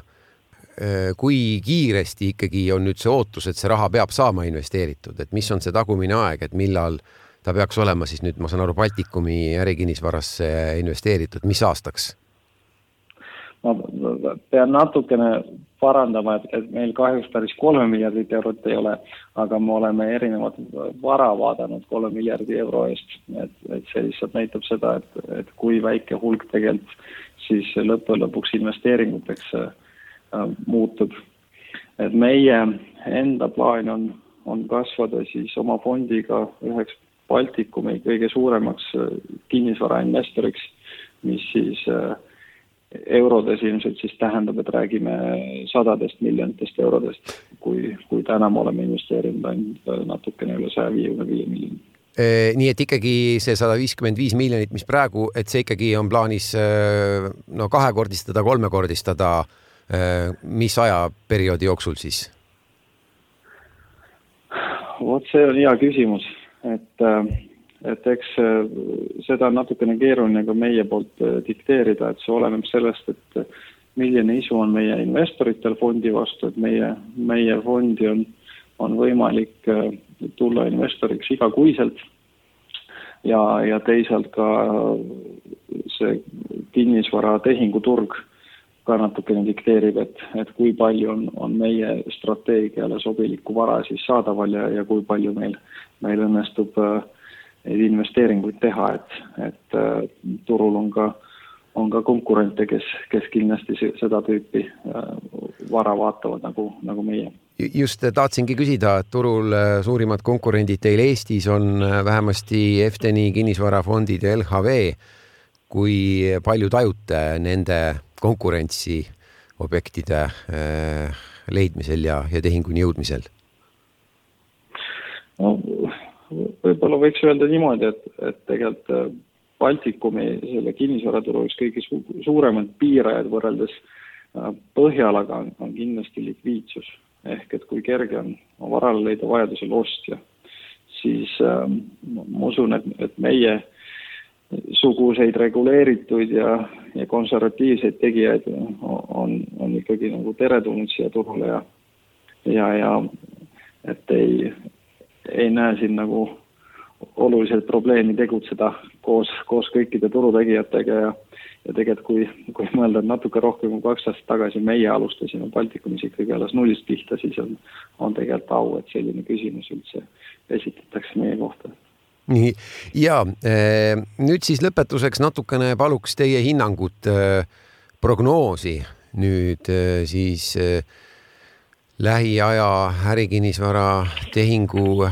Äh, kui kiiresti ikkagi on nüüd see ootus, et see raha peab saama investeeritud, et mis on see tagumine aeg, et millal ta peaks olema siis nüüd, ma saan aru, Baltikumi ärikinnisvarasse investeeritud, mis aastaks? ma pean natukene parandama, et, et meil kahjuks päris kolme miljardit eurot ei ole, aga me oleme erinevat vara vaadanud kolme miljardi euro eest, et, et see lihtsalt näitab seda, et, et kui väike hulk tegelikult siis lõppude lõpuks investeeringuteks äh, muutub. et meie enda plaan on, on kasvada siis oma fondiga üheks Baltikumi kõige suuremaks äh, kinnisvarainvestoriks, mis siis äh, eurodes ilmselt siis tähendab, et räägime sadadest miljonitest eurodest, kui, kui täna me oleme investeerinud ainult äh, natukene üle saja viiekümne viie miljoni nii et ikkagi see sada viiskümmend viis miljonit, mis praegu, et see ikkagi on plaanis no kahekordistada, kolmekordistada. mis ajaperioodi jooksul siis? vot see on hea küsimus et, äh, et eks äh, seda on natukene keeruline ka meie poolt äh, dikteerida, et see oleneb sellest, et milline isu on meie investoritel fondi vastu, et meie, meie fondi on, on võimalik tulla investoriks igakuiselt. Ja, ja teisalt ka see kinnisvaratehinguturg ka natukene dikteerib, et, et kui palju on, on meie strateegiale sobilikku vara siis saadaval ja, ja kui palju meil, meil õnnestub äh, neid investeeringuid teha, et, et äh, turul on ka, on ka konkurente, kes, kes kindlasti seda tüüpi äh, vara vaatavad nagu, nagu meie just tahtsingi küsida, et turul suurimad konkurendid teil Eestis on vähemasti Efteni kinnisvarafondid ja LHV. kui palju tajute nende konkurentsi objektide äh, leidmisel ja, ja tehinguni jõudmisel? no võib-olla võiks öelda niimoodi, et, et tegelikult äh, Baltikumi selle kinnisvaraturu üks kõige su suuremaid piirajaid võrreldes äh, Põhjalaga on, on kindlasti likviidsus. ehk et kui kerge on varale leida vajadusel ostja, siis äh, ma usun, et, et meie äh, suguseid reguleeritud ja, ja konservatiivseid tegijaid on, on ikkagi nagu teretulnud siia turule ja, ja, ja et ei, ei näe siin nagu oluliselt probleemi tegutseda koos, koos kõikide turutegijatega ja, ja tegelikult kui, kui mõelda, et natuke rohkem kui kaks aastat tagasi meie alustasime Baltikumis ikkagi alles nullist pihta, siis on, on tegelikult au, et selline küsimus üldse esitatakse meie kohta nii ja eh, nüüd siis lõpetuseks natukene paluks teie hinnangut, eh, prognoosi nüüd eh, siis lähiaja ärikinnisvara tehingu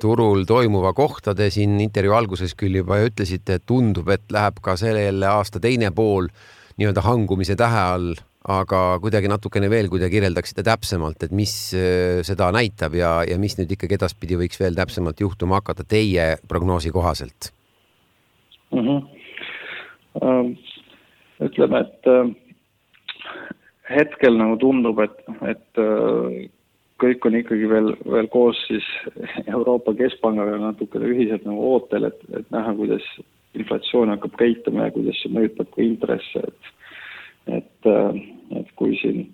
turul toimuva kohta. Te siin intervjuu alguses küll juba ütlesite, et tundub, et läheb ka selle aasta teine pool nii-öelda hangumise tähe all aga kuidagi natukene veel, kui te kirjeldaksite täpsemalt, et mis äh, seda näitab ja, ja mis nüüd ikkagi edaspidi võiks veel täpsemalt juhtuma hakata teie prognoosi kohaselt mm? -hmm. ütleme, et äh, hetkel nagu tundub, et, et äh, kõik on ikkagi veel, veel koos siis Euroopa Keskpangaga natukene ühiselt nagu ootel, et, et näha, kuidas inflatsioon hakkab käituma ja kuidas see mõjutab ka intresse, et et, äh, et kui siin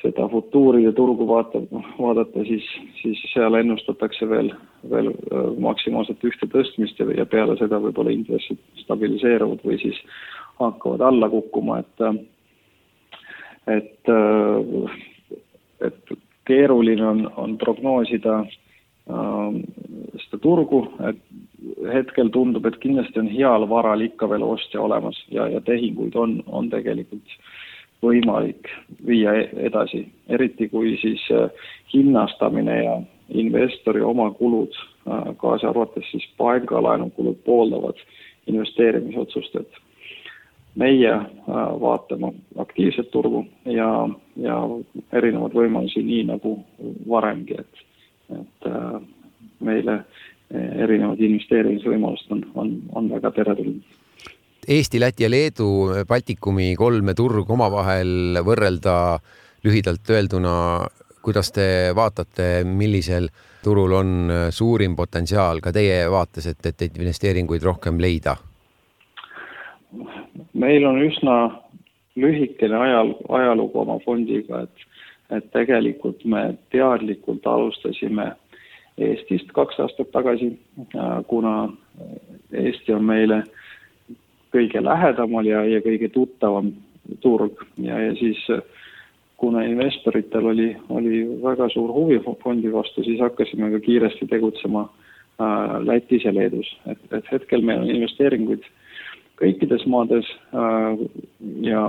seda futuuride turgu vaatab, vaadata, siis, siis seal ennustatakse veel, veel äh, maksimaalselt ühte tõstmist ja, ja peale seda võib-olla intressid stabiliseeruvad või siis hakkavad alla kukkuma, et et, äh, et keeruline on, on prognoosida äh, seda turgu, et hetkel tundub, et kindlasti on heal varal ikka veel ostja olemas ja, ja tehinguid on, on tegelikult võimalik viia e-, edasi, eriti kui siis äh, hinnastamine ja investori oma kulud, äh, kaasa arvates siis pangalaenukulud pooldavad investeerimisotsust, et meie vaatame aktiivset turgu ja, ja erinevaid võimalusi, nii nagu varemgi, et, et meile erinevad investeerimisvõimalused on, on, on väga teretulnud. Eesti, Läti ja Leedu, Baltikumi kolme turgu omavahel võrrelda lühidalt öelduna, kuidas te vaatate, millisel turul on suurim potentsiaal ka teie vaates, et, et neid investeeringuid rohkem leida? meil on üsna lühikene ajal, ajalugu oma fondiga, et, et tegelikult me teadlikult alustasime Eestist kaks aastat tagasi, kuna Eesti on meile kõige lähedamal ja, ja kõige tuttavam turg. Ja, ja siis kuna investoritel oli, oli väga suur huvi fondi vastu, siis hakkasime ka kiiresti tegutsema äh, Lätis ja Leedus, et, et hetkel meil on investeeringuid kõikides maades äh, ja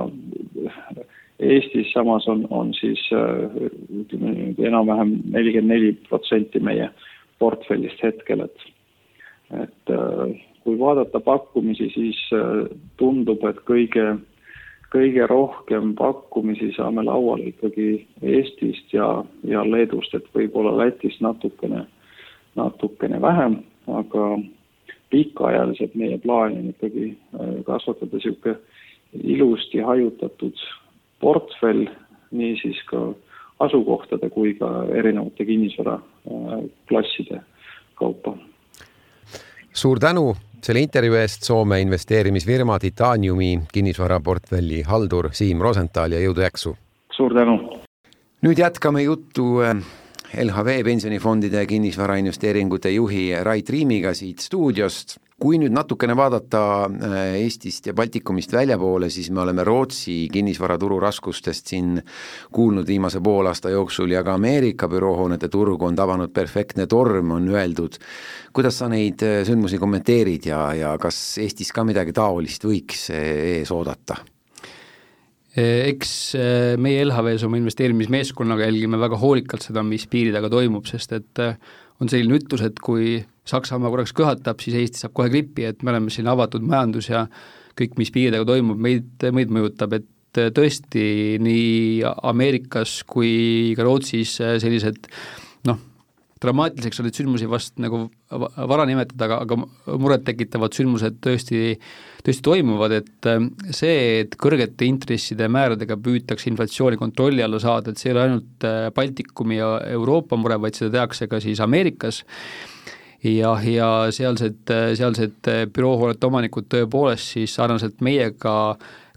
Eestis samas on, on siis äh, ütleme nüüd enam-vähem nelikümmend neli protsenti meie portfellist hetkel, et et äh, kui vaadata pakkumisi, siis äh, tundub, et kõige, kõige rohkem pakkumisi saame lauale ikkagi Eestist ja, ja Leedust, et võib-olla Lätist natukene, natukene vähem, aga pikaajaliselt meie plaan on ikkagi kasvatada niisugune ilusti hajutatud portfell, niisiis ka asukohtade kui ka erinevate kinnisvaraklasside äh, kaupa. suur tänu selle intervjuu eest, Soome investeerimisfirma Titaniumi kinnisvaraportfelli haldur Siim Rosenthal ja jõudu jaksu! suur tänu! nüüd jätkame juttu äh, LHV pensionifondide kinnisvarainvesteeringute juhi Rait Riimiga siit stuudiost kui nüüd natukene vaadata äh, Eestist ja Baltikumist väljapoole, siis me oleme Rootsi kinnisvaraturu raskustest siin kuulnud viimase poolaasta jooksul ja ka Ameerika büroohoonete turgu on tabanud perfektne torm, on öeldud. kuidas sa neid äh, sündmusi kommenteerid ja, ja kas Eestis ka midagi taolist võiks äh, ees oodata? eks meie LHV-s oma investeerimismeeskonnaga jälgime väga hoolikalt seda, mis piiri taga toimub, sest et on selline ütlus, et kui Saksamaa korraks köhatab, siis Eesti saab kohe grippi, et me oleme siin avatud majandus ja kõik, mis piiridega toimub, meid, meid mõjutab, et tõesti nii Ameerikas kui ka Rootsis sellised noh, dramaatiliseks olid sündmusi vast nagu vara nimetada, aga, aga murettekitavad sündmused tõesti, tõesti toimuvad, et see, et kõrgete intresside määradega püütakse inflatsiooni kontrolli alla saada, et see ei ole ainult Baltikumi ja Euroopa mure, vaid seda tehakse ka siis Ameerikas ja, ja sealsed, sealsed büroohoonete omanikud tõepoolest siis sarnaselt meiega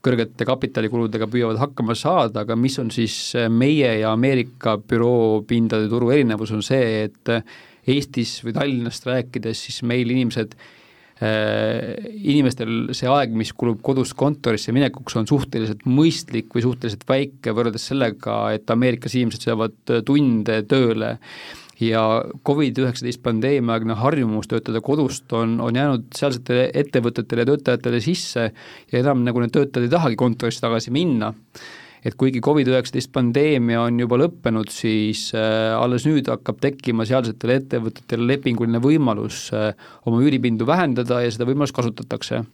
kõrgete kapitalikuludega püüavad hakkama saada, aga mis on siis meie ja Ameerika büroopindade turu erinevus, on see, et Eestis või Tallinnast rääkides, siis meil inimesed äh, inimestel see aeg, mis kulub kodust kontorisse minekuks, on suhteliselt mõistlik või suhteliselt väike võrreldes sellega, et Ameerikas inimesed saavad tunde tööle ja Covid-19 pandeemiaaegne harjumus töötada kodust on, on jäänud sealsetele ettevõtetele ja töötajatele sisse ja enam nagu need töötajad ei tahagi kontorisse tagasi minna. et kuigi Covid-19 pandeemia on juba lõppenud, siis äh, alles nüüd hakkab tekkima sealsetele ettevõtetele lepinguline võimalus äh, oma üüripindu vähendada ja seda võimalust kasutatakse.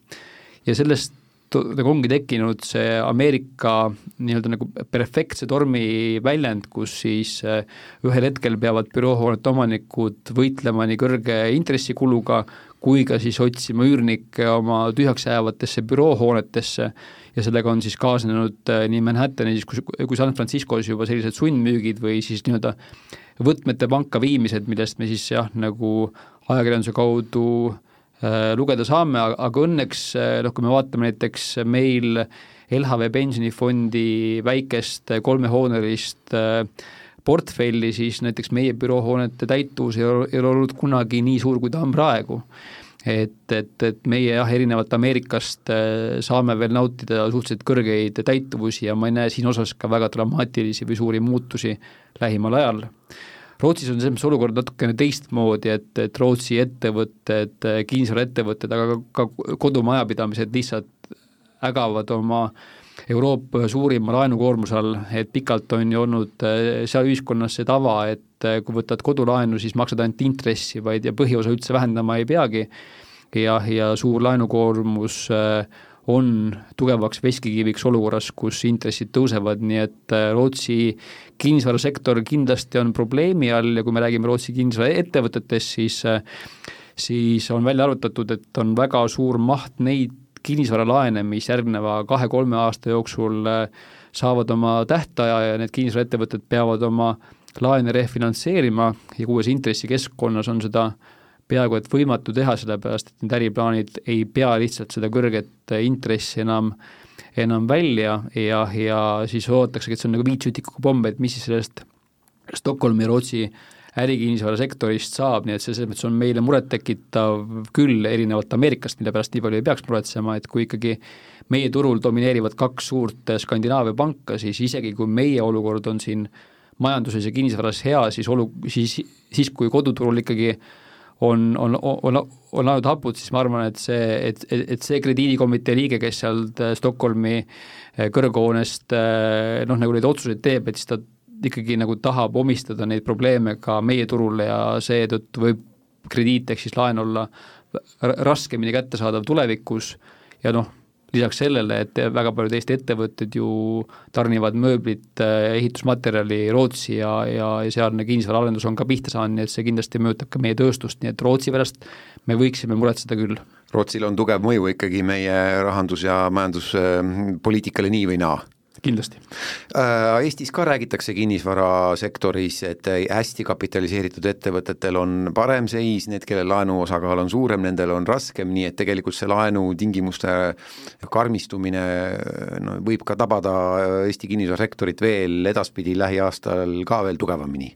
ja sellest nagu ongi tekkinud see Ameerika nii-öelda nagu perfektse tormi väljend, kus siis äh, ühel hetkel peavad büroohoonete omanikud võitlema nii kõrge intressikuluga kui ka siis otsima üürnikke oma tühjaks jäävatesse büroohoonetesse. Ja sellega on siis kaasnenud äh, nii Manhattanis kui, kui San Franciscos juba sellised sundmüügid või siis nii-öelda võtmete panka viimised, millest me siis jah, nagu ajakirjanduse kaudu äh, lugeda saame, aga õnneks äh, noh, kui me vaatame näiteks meil LHV pensionifondi väikest kolmehoonelist äh, portfelli, siis näiteks meie büroohoonete täituvus ei ole, ei ole olnud kunagi nii suur, kui ta on praegu. et, et, et meie jah, erinevalt Ameerikast saame veel nautida suhteliselt kõrgeid täituvusi ja ma ei näe siin osas ka väga dramaatilisi või suuri muutusi lähimal ajal Rootsis on selles mõttes olukord natukene teistmoodi, et, et Rootsi ettevõtted, kinnisvaraettevõtted, aga ka, ka kodumajapidamised lihtsalt ägavad oma Euroopa suurima laenukoormuse all, et pikalt on ju olnud äh, seal ühiskonnas see tava, et äh, kui võtad kodulaenu, siis maksad ainult intressi, vaid ja põhiosa üldse vähendama ei peagi. Ja, ja suur laenukoormus äh, on tugevaks veskikiviks olukorras, kus intressid tõusevad, nii et äh, Rootsi kinnisvarasektor kindlasti on probleemi all ja kui me räägime Rootsi kinnisvaraettevõtetest, siis äh, siis on välja arvutatud, et on väga suur maht neid kinnisvaralaene, mis järgneva kahe-kolme aasta jooksul saavad oma tähtaja ja need kinnisvaraettevõtted peavad oma laene refinantseerima ja uues intressikeskkonnas on seda äh, peaaegu et võimatu teha, sellepärast et need äriplaanid ei pea lihtsalt seda kõrget intressi enam, enam välja ja, ja siis ootataksegi, et see on nagu viitsütikuga pomm, et mis siis sellest Stockholmi Rootsi ärikinnisvarasektorist saab, nii et selles mõttes on meile murettekitav küll, erinevalt Ameerikast, mille pärast nii palju ei peaks muretsema, et kui ikkagi meie turul domineerivad kaks suurt Skandinaavia panka, siis isegi kui meie olukord on siin majanduses ja kinnisvaras hea, siis olu, siis, siis kui koduturul ikkagi äh, on, on, on, on ainult hapud, siis ma arvan, et see, et, et see krediidikomitee liige, kes sealt äh, Stockholmi äh, kõrghoonest äh, noh, nagu neid otsuseid teeb, et siis ta ikkagi nagu tahab omistada neid probleeme ka meie turule ja seetõttu võib krediit ehk siis laen olla raskemini kättesaadav tulevikus. Ja noh, lisaks sellele, et väga paljud Eesti ettevõtted ju tarnivad mööblit, äh, ehitusmaterjali Rootsi ja, ja, ja sealne kinnisvaraarendus on ka pihta saanud, nii et see kindlasti mõjutab ka meie tööstust, nii et Rootsi pärast me võiksime muretseda küll. Rootsil on tugev mõju ikkagi meie rahandus- ja majanduspoliitikale nii või naa kindlasti. Äh, Eestis ka räägitakse kinnisvarasektoris, et hästi kapitaliseeritud ettevõtetel on parem seis, need, kelle laenu osakaal on suurem, nendel on raskem, nii et tegelikult see laenutingimuste karmistumine no, võib ka tabada Eesti kinnisvarasektorit veel edaspidi lähiaastal ka veel tugevamini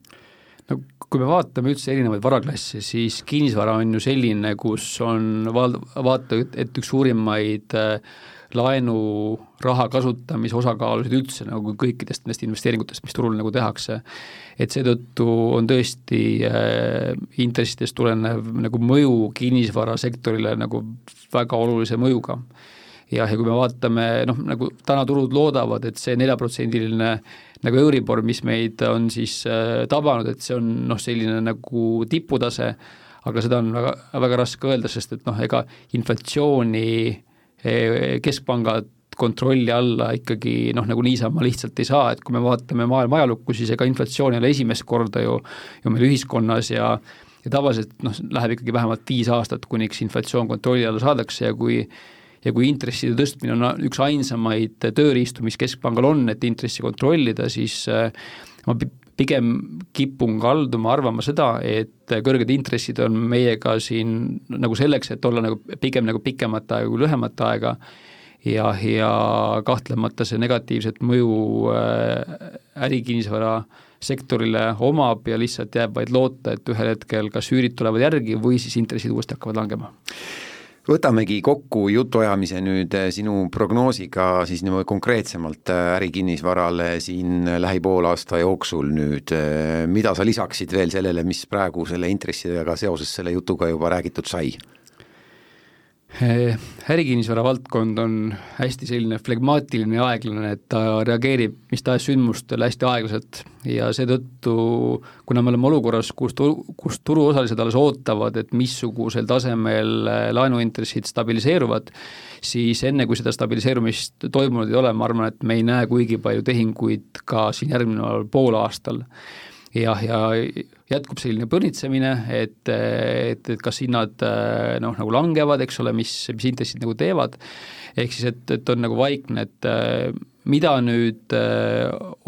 no kui me vaatame üldse erinevaid varaklasse, siis kinnisvara on ju selline, kus on val-, vaata, et üks suurimaid äh, laenuraha kasutamise osakaalusid üldse nagu kõikidest nendest investeeringutest, mis turul nagu tehakse. et seetõttu on tõesti äh, intressidest tulenev nagu mõju kinnisvarasektorile nagu väga olulise mõjuga. jah, ja kui me vaatame noh, nagu täna turud loodavad, et see neljaprotsendiline nagu Euribor, mis meid on siis äh, tabanud, et see on noh, selline nagu tiputase, aga seda on väga, väga raske öelda, sest et noh, ega inflatsiooni Eh, keskpangad kontrolli alla ikkagi noh, nagu niisama lihtsalt ei saa, et kui me vaatame maailma ajalukku, siis ega inflatsioon ei ole esimest korda ju, ju meil ühiskonnas ja ja tavaliselt noh, läheb ikkagi vähemalt viis aastat, kuniks inflatsioon kontrolli alla saadakse ja kui ja kui intresside tõstmine on üks ainsamaid tööriistu, mis Keskpangal on, et intressi kontrollida, siis äh, ma pigem kipun kalduma arvama seda, et kõrged intressid on meiega siin nagu selleks, et olla nagu pigem nagu pikemat aega kui lühemat aega. Ja, ja kahtlemata see negatiivset mõju äh, ärikinnisvara sektorile omab ja lihtsalt jääb vaid loota, et ühel hetkel kas üürid tulevad järgi või siis intressid uuesti hakkavad langema võtamegi kokku jutuajamise nüüd eh, sinu prognoosiga siis niimoodi konkreetsemalt eh, ärikinnisvarale siin lähipoolaasta jooksul nüüd, eh, mida sa lisaksid veel sellele, mis praegu selle intressidega seoses selle jutuga juba räägitud sai? Eh, ärikinnisvara valdkond on hästi selline flegmaatiline ja aeglane, et ta reageerib mis tahes sündmustele hästi aeglaselt. Ja seetõttu, kuna me oleme olukorras, kus tu-, kus turuosalised alles ootavad, et missugusel tasemel eh, laenuintressid stabiliseeruvad, siis enne, kui seda stabiliseerumist toimunud ei ole, ma arvan, et me ei näe kuigi palju tehinguid ka siin järgneval poolaastal jah, ja jätkub selline põrnitsemine, et, et, et kas hinnad noh, nagu langevad, eks ole, mis, mis intressid nagu teevad, ehk siis, et, et on nagu vaikne, et mida nüüd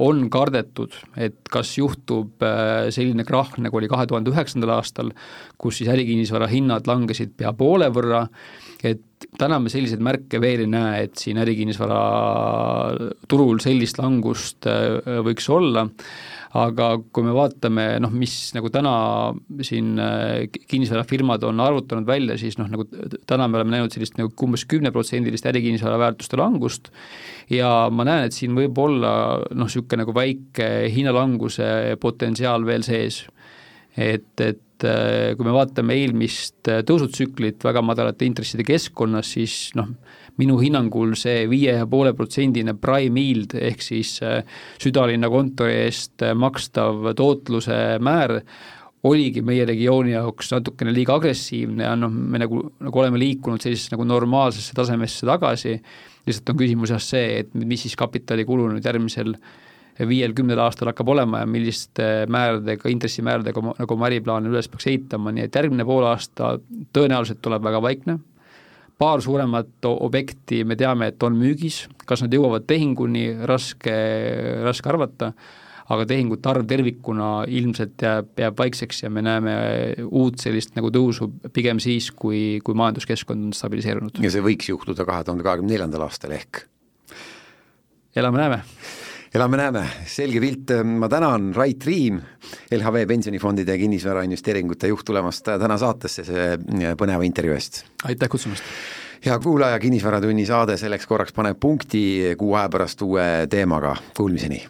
on kardetud, et kas juhtub selline krahh, nagu oli kahe tuhande üheksandal aastal, kus siis ärikinnisvara hinnad langesid pea poole võrra, et täna me selliseid märke veel ei näe, et siin ärikinnisvara turul sellist langust võiks olla aga kui me vaatame noh, mis nagu täna siin äh, kinnisvarafirmad on arvutanud välja, siis noh, nagu täna me oleme näinud sellist nagu umbes kümneprotsendilist ärikinnisvara väärtuste langust. Ja ma näen, et siin võib olla noh, niisugune nagu väike hinnalanguse potentsiaal veel sees. Et, et äh, kui me vaatame eelmist tõusutsüklit väga madalate intresside keskkonnas, siis noh, minu hinnangul see viie ja poole protsendine prime yield ehk siis südalinna kontori eest makstav tootluse määr oligi meie regiooni jaoks natukene liiga agressiivne ja noh, me nagu, nagu oleme liikunud sellisesse nagu normaalsesse tasemesse tagasi, lihtsalt on küsimus jah see, et mis siis kapitalikulu nüüd järgmisel viiel-kümnel aastal hakkab olema ja milliste määradega, intressimääradega, nagu Mari plaan üles peaks ehitama, nii et järgmine poolaasta tõenäoliselt tuleb väga vaikne, paar suuremat objekti me teame, et on müügis, kas nad jõuavad tehinguni, raske, raske arvata aga tehingute arv tervikuna ilmselt jääb, jääb vaikseks ja me näeme uut sellist nagu tõusu pigem siis, kui, kui majanduskeskkond on stabiliseerunud. ja see võiks juhtuda kahe tuhande kahekümne neljandal aastal ehk? elame-näeme elame-näeme, selge pilt, ma tänan Rait Riim, LHV pensionifondide kinnisvarainvesteeringute juht tulemast täna saatesse see põneva intervjuu eest. aitäh kutsumast! hea kuulaja, Kinnisvaratunni saade selleks korraks paneb punkti, kuu aja pärast uue teemaga, kuulmiseni